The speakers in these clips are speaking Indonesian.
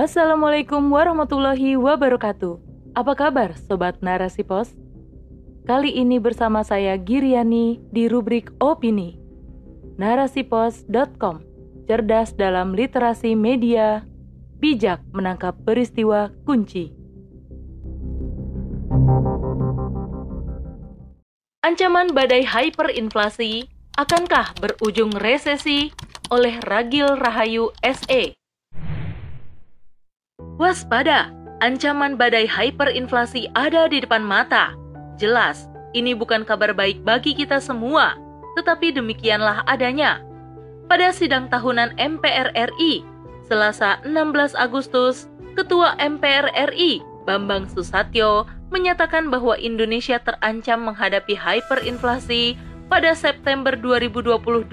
Assalamualaikum warahmatullahi wabarakatuh. Apa kabar Sobat Narasi Pos? Kali ini bersama saya Giriani di rubrik Opini. Narasipos.com Cerdas dalam literasi media, bijak menangkap peristiwa kunci. Ancaman badai hyperinflasi akankah berujung resesi oleh Ragil Rahayu SE? Waspada, ancaman badai hyperinflasi ada di depan mata. Jelas, ini bukan kabar baik bagi kita semua, tetapi demikianlah adanya. Pada sidang tahunan MPR RI, Selasa 16 Agustus, Ketua MPR RI, Bambang Susatyo, menyatakan bahwa Indonesia terancam menghadapi hyperinflasi pada September 2022.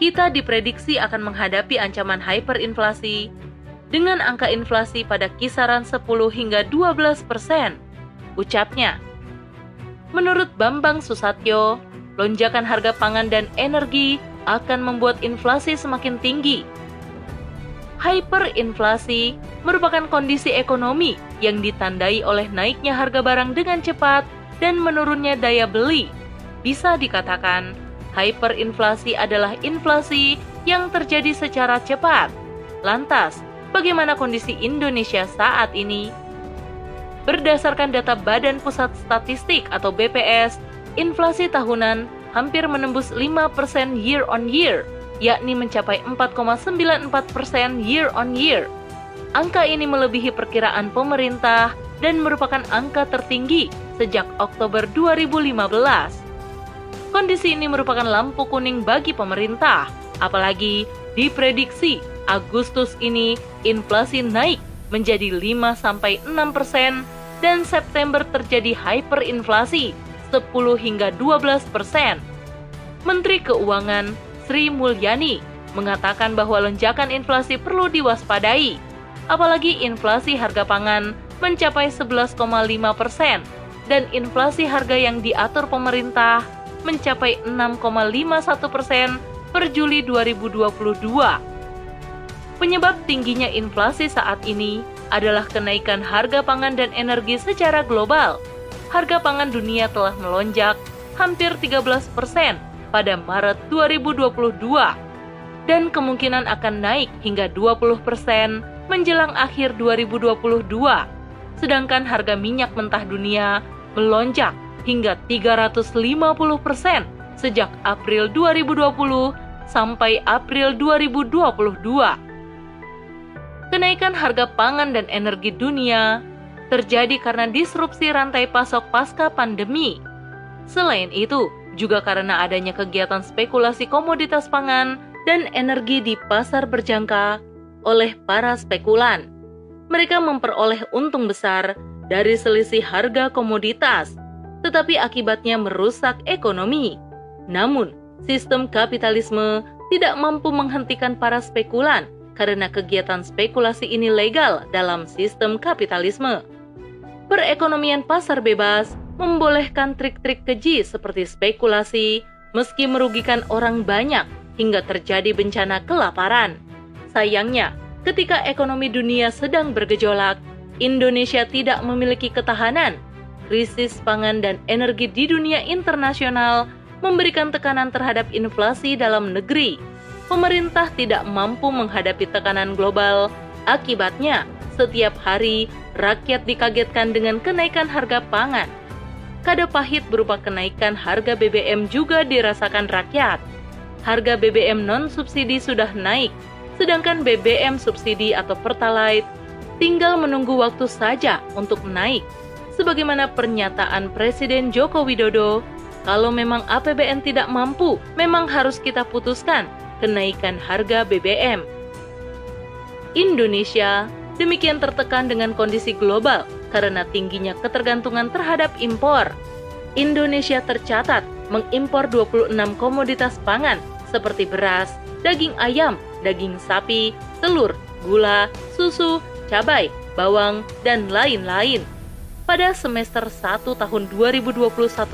Kita diprediksi akan menghadapi ancaman hyperinflasi dengan angka inflasi pada kisaran 10 hingga 12 persen. Ucapnya, menurut Bambang Susatyo, lonjakan harga pangan dan energi akan membuat inflasi semakin tinggi. Hyperinflasi merupakan kondisi ekonomi yang ditandai oleh naiknya harga barang dengan cepat dan menurunnya daya beli. Bisa dikatakan, hyperinflasi adalah inflasi yang terjadi secara cepat. Lantas, bagaimana kondisi Indonesia saat ini? Berdasarkan data Badan Pusat Statistik atau BPS, inflasi tahunan hampir menembus 5% year on year, yakni mencapai 4,94% year on year. Angka ini melebihi perkiraan pemerintah dan merupakan angka tertinggi sejak Oktober 2015. Kondisi ini merupakan lampu kuning bagi pemerintah, apalagi diprediksi Agustus ini inflasi naik menjadi 5-6 persen dan September terjadi hyperinflasi 10 hingga 12 persen. Menteri Keuangan Sri Mulyani mengatakan bahwa lonjakan inflasi perlu diwaspadai, apalagi inflasi harga pangan mencapai 11,5 persen dan inflasi harga yang diatur pemerintah mencapai 6,51 persen per Juli 2022. Penyebab tingginya inflasi saat ini adalah kenaikan harga pangan dan energi secara global. Harga pangan dunia telah melonjak hampir 13 persen pada Maret 2022 dan kemungkinan akan naik hingga 20 persen menjelang akhir 2022. Sedangkan harga minyak mentah dunia melonjak hingga 350 persen sejak April 2020 sampai April 2022 kenaikan harga pangan dan energi dunia terjadi karena disrupsi rantai pasok pasca pandemi. Selain itu, juga karena adanya kegiatan spekulasi komoditas pangan dan energi di pasar berjangka oleh para spekulan. Mereka memperoleh untung besar dari selisih harga komoditas, tetapi akibatnya merusak ekonomi. Namun, sistem kapitalisme tidak mampu menghentikan para spekulan karena kegiatan spekulasi ini legal dalam sistem kapitalisme. Perekonomian pasar bebas membolehkan trik-trik keji seperti spekulasi meski merugikan orang banyak hingga terjadi bencana kelaparan. Sayangnya, ketika ekonomi dunia sedang bergejolak, Indonesia tidak memiliki ketahanan. Krisis pangan dan energi di dunia internasional memberikan tekanan terhadap inflasi dalam negeri pemerintah tidak mampu menghadapi tekanan global. Akibatnya, setiap hari rakyat dikagetkan dengan kenaikan harga pangan. Kada pahit berupa kenaikan harga BBM juga dirasakan rakyat. Harga BBM non-subsidi sudah naik, sedangkan BBM subsidi atau Pertalite tinggal menunggu waktu saja untuk naik. Sebagaimana pernyataan Presiden Joko Widodo, kalau memang APBN tidak mampu, memang harus kita putuskan kenaikan harga BBM. Indonesia demikian tertekan dengan kondisi global karena tingginya ketergantungan terhadap impor. Indonesia tercatat mengimpor 26 komoditas pangan seperti beras, daging ayam, daging sapi, telur, gula, susu, cabai, bawang, dan lain-lain. Pada semester 1 tahun 2021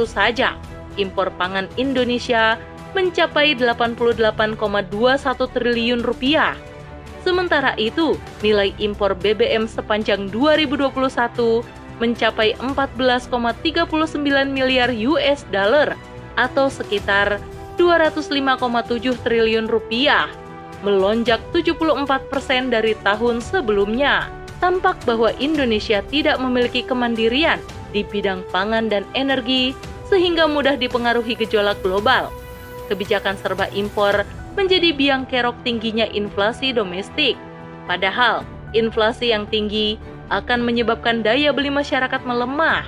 saja, impor pangan Indonesia mencapai 88,21 triliun rupiah. Sementara itu, nilai impor BBM sepanjang 2021 mencapai 14,39 miliar US dollar atau sekitar 205,7 triliun rupiah, melonjak 74 persen dari tahun sebelumnya. Tampak bahwa Indonesia tidak memiliki kemandirian di bidang pangan dan energi sehingga mudah dipengaruhi gejolak global. Kebijakan serba impor menjadi biang kerok tingginya inflasi domestik. Padahal, inflasi yang tinggi akan menyebabkan daya beli masyarakat melemah.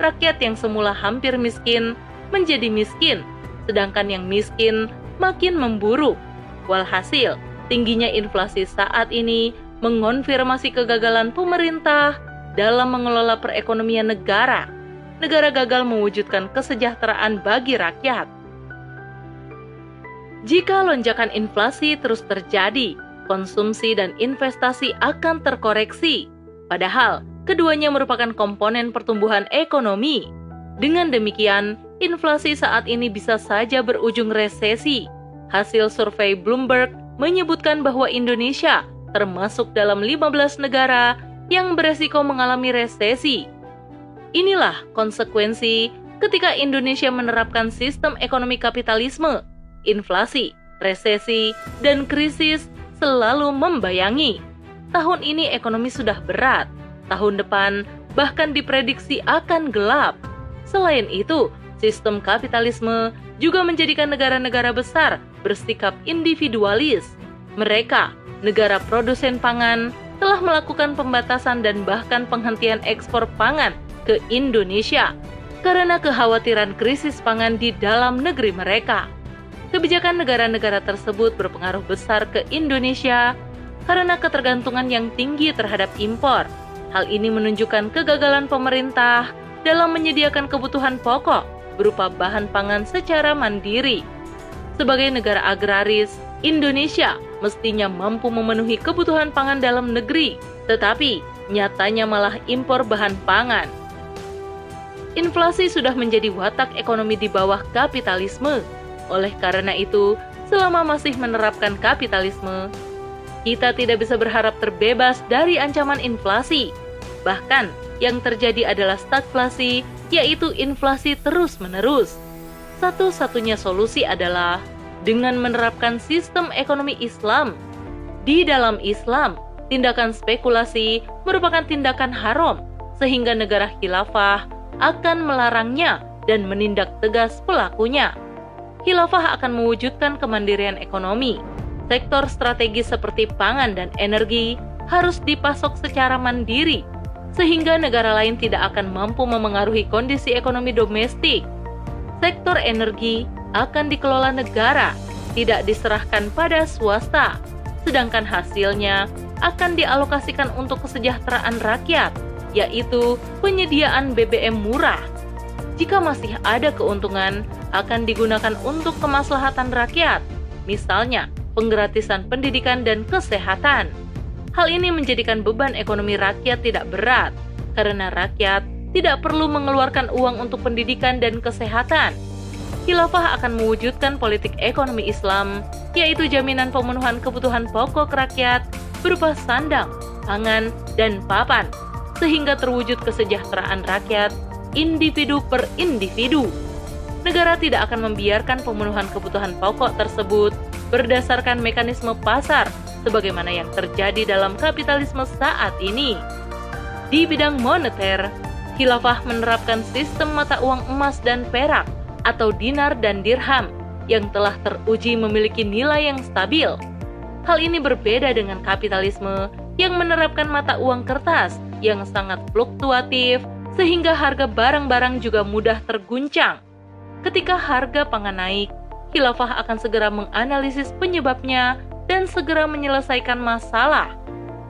Rakyat yang semula hampir miskin menjadi miskin, sedangkan yang miskin makin memburuk. Walhasil, tingginya inflasi saat ini mengonfirmasi kegagalan pemerintah dalam mengelola perekonomian negara. Negara gagal mewujudkan kesejahteraan bagi rakyat. Jika lonjakan inflasi terus terjadi, konsumsi dan investasi akan terkoreksi. Padahal, keduanya merupakan komponen pertumbuhan ekonomi. Dengan demikian, inflasi saat ini bisa saja berujung resesi. Hasil survei Bloomberg menyebutkan bahwa Indonesia termasuk dalam 15 negara yang beresiko mengalami resesi. Inilah konsekuensi ketika Indonesia menerapkan sistem ekonomi kapitalisme inflasi, resesi, dan krisis selalu membayangi. Tahun ini ekonomi sudah berat, tahun depan bahkan diprediksi akan gelap. Selain itu, sistem kapitalisme juga menjadikan negara-negara besar bersikap individualis. Mereka, negara produsen pangan, telah melakukan pembatasan dan bahkan penghentian ekspor pangan ke Indonesia karena kekhawatiran krisis pangan di dalam negeri mereka. Kebijakan negara-negara tersebut berpengaruh besar ke Indonesia karena ketergantungan yang tinggi terhadap impor. Hal ini menunjukkan kegagalan pemerintah dalam menyediakan kebutuhan pokok berupa bahan pangan secara mandiri. Sebagai negara agraris, Indonesia mestinya mampu memenuhi kebutuhan pangan dalam negeri, tetapi nyatanya malah impor bahan pangan. Inflasi sudah menjadi watak ekonomi di bawah kapitalisme oleh karena itu, selama masih menerapkan kapitalisme, kita tidak bisa berharap terbebas dari ancaman inflasi. Bahkan, yang terjadi adalah stagflasi, yaitu inflasi terus-menerus. Satu-satunya solusi adalah dengan menerapkan sistem ekonomi Islam. Di dalam Islam, tindakan spekulasi merupakan tindakan haram, sehingga negara khilafah akan melarangnya dan menindak tegas pelakunya khilafah akan mewujudkan kemandirian ekonomi. Sektor strategis seperti pangan dan energi harus dipasok secara mandiri, sehingga negara lain tidak akan mampu memengaruhi kondisi ekonomi domestik. Sektor energi akan dikelola negara, tidak diserahkan pada swasta, sedangkan hasilnya akan dialokasikan untuk kesejahteraan rakyat, yaitu penyediaan BBM murah. Jika masih ada keuntungan, akan digunakan untuk kemaslahatan rakyat, misalnya penggratisan pendidikan dan kesehatan. Hal ini menjadikan beban ekonomi rakyat tidak berat, karena rakyat tidak perlu mengeluarkan uang untuk pendidikan dan kesehatan. Khilafah akan mewujudkan politik ekonomi Islam, yaitu jaminan pemenuhan kebutuhan pokok rakyat berupa sandang, pangan, dan papan, sehingga terwujud kesejahteraan rakyat individu per individu negara tidak akan membiarkan pemenuhan kebutuhan pokok tersebut berdasarkan mekanisme pasar sebagaimana yang terjadi dalam kapitalisme saat ini. Di bidang moneter, khilafah menerapkan sistem mata uang emas dan perak atau dinar dan dirham yang telah teruji memiliki nilai yang stabil. Hal ini berbeda dengan kapitalisme yang menerapkan mata uang kertas yang sangat fluktuatif sehingga harga barang-barang juga mudah terguncang. Ketika harga pangan naik, khilafah akan segera menganalisis penyebabnya dan segera menyelesaikan masalah.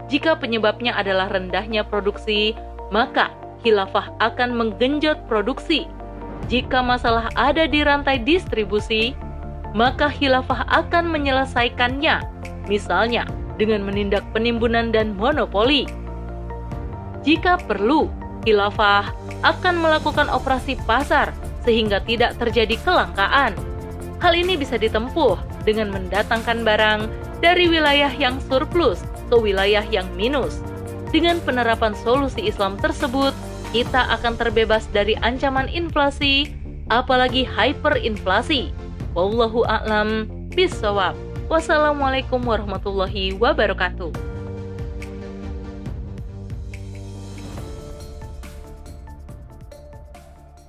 Jika penyebabnya adalah rendahnya produksi, maka khilafah akan menggenjot produksi. Jika masalah ada di rantai distribusi, maka khilafah akan menyelesaikannya, misalnya dengan menindak penimbunan dan monopoli. Jika perlu, khilafah akan melakukan operasi pasar sehingga tidak terjadi kelangkaan. Hal ini bisa ditempuh dengan mendatangkan barang dari wilayah yang surplus ke wilayah yang minus. Dengan penerapan solusi Islam tersebut, kita akan terbebas dari ancaman inflasi, apalagi hyperinflasi. Wallahu a'lam bishawab. Wassalamualaikum warahmatullahi wabarakatuh.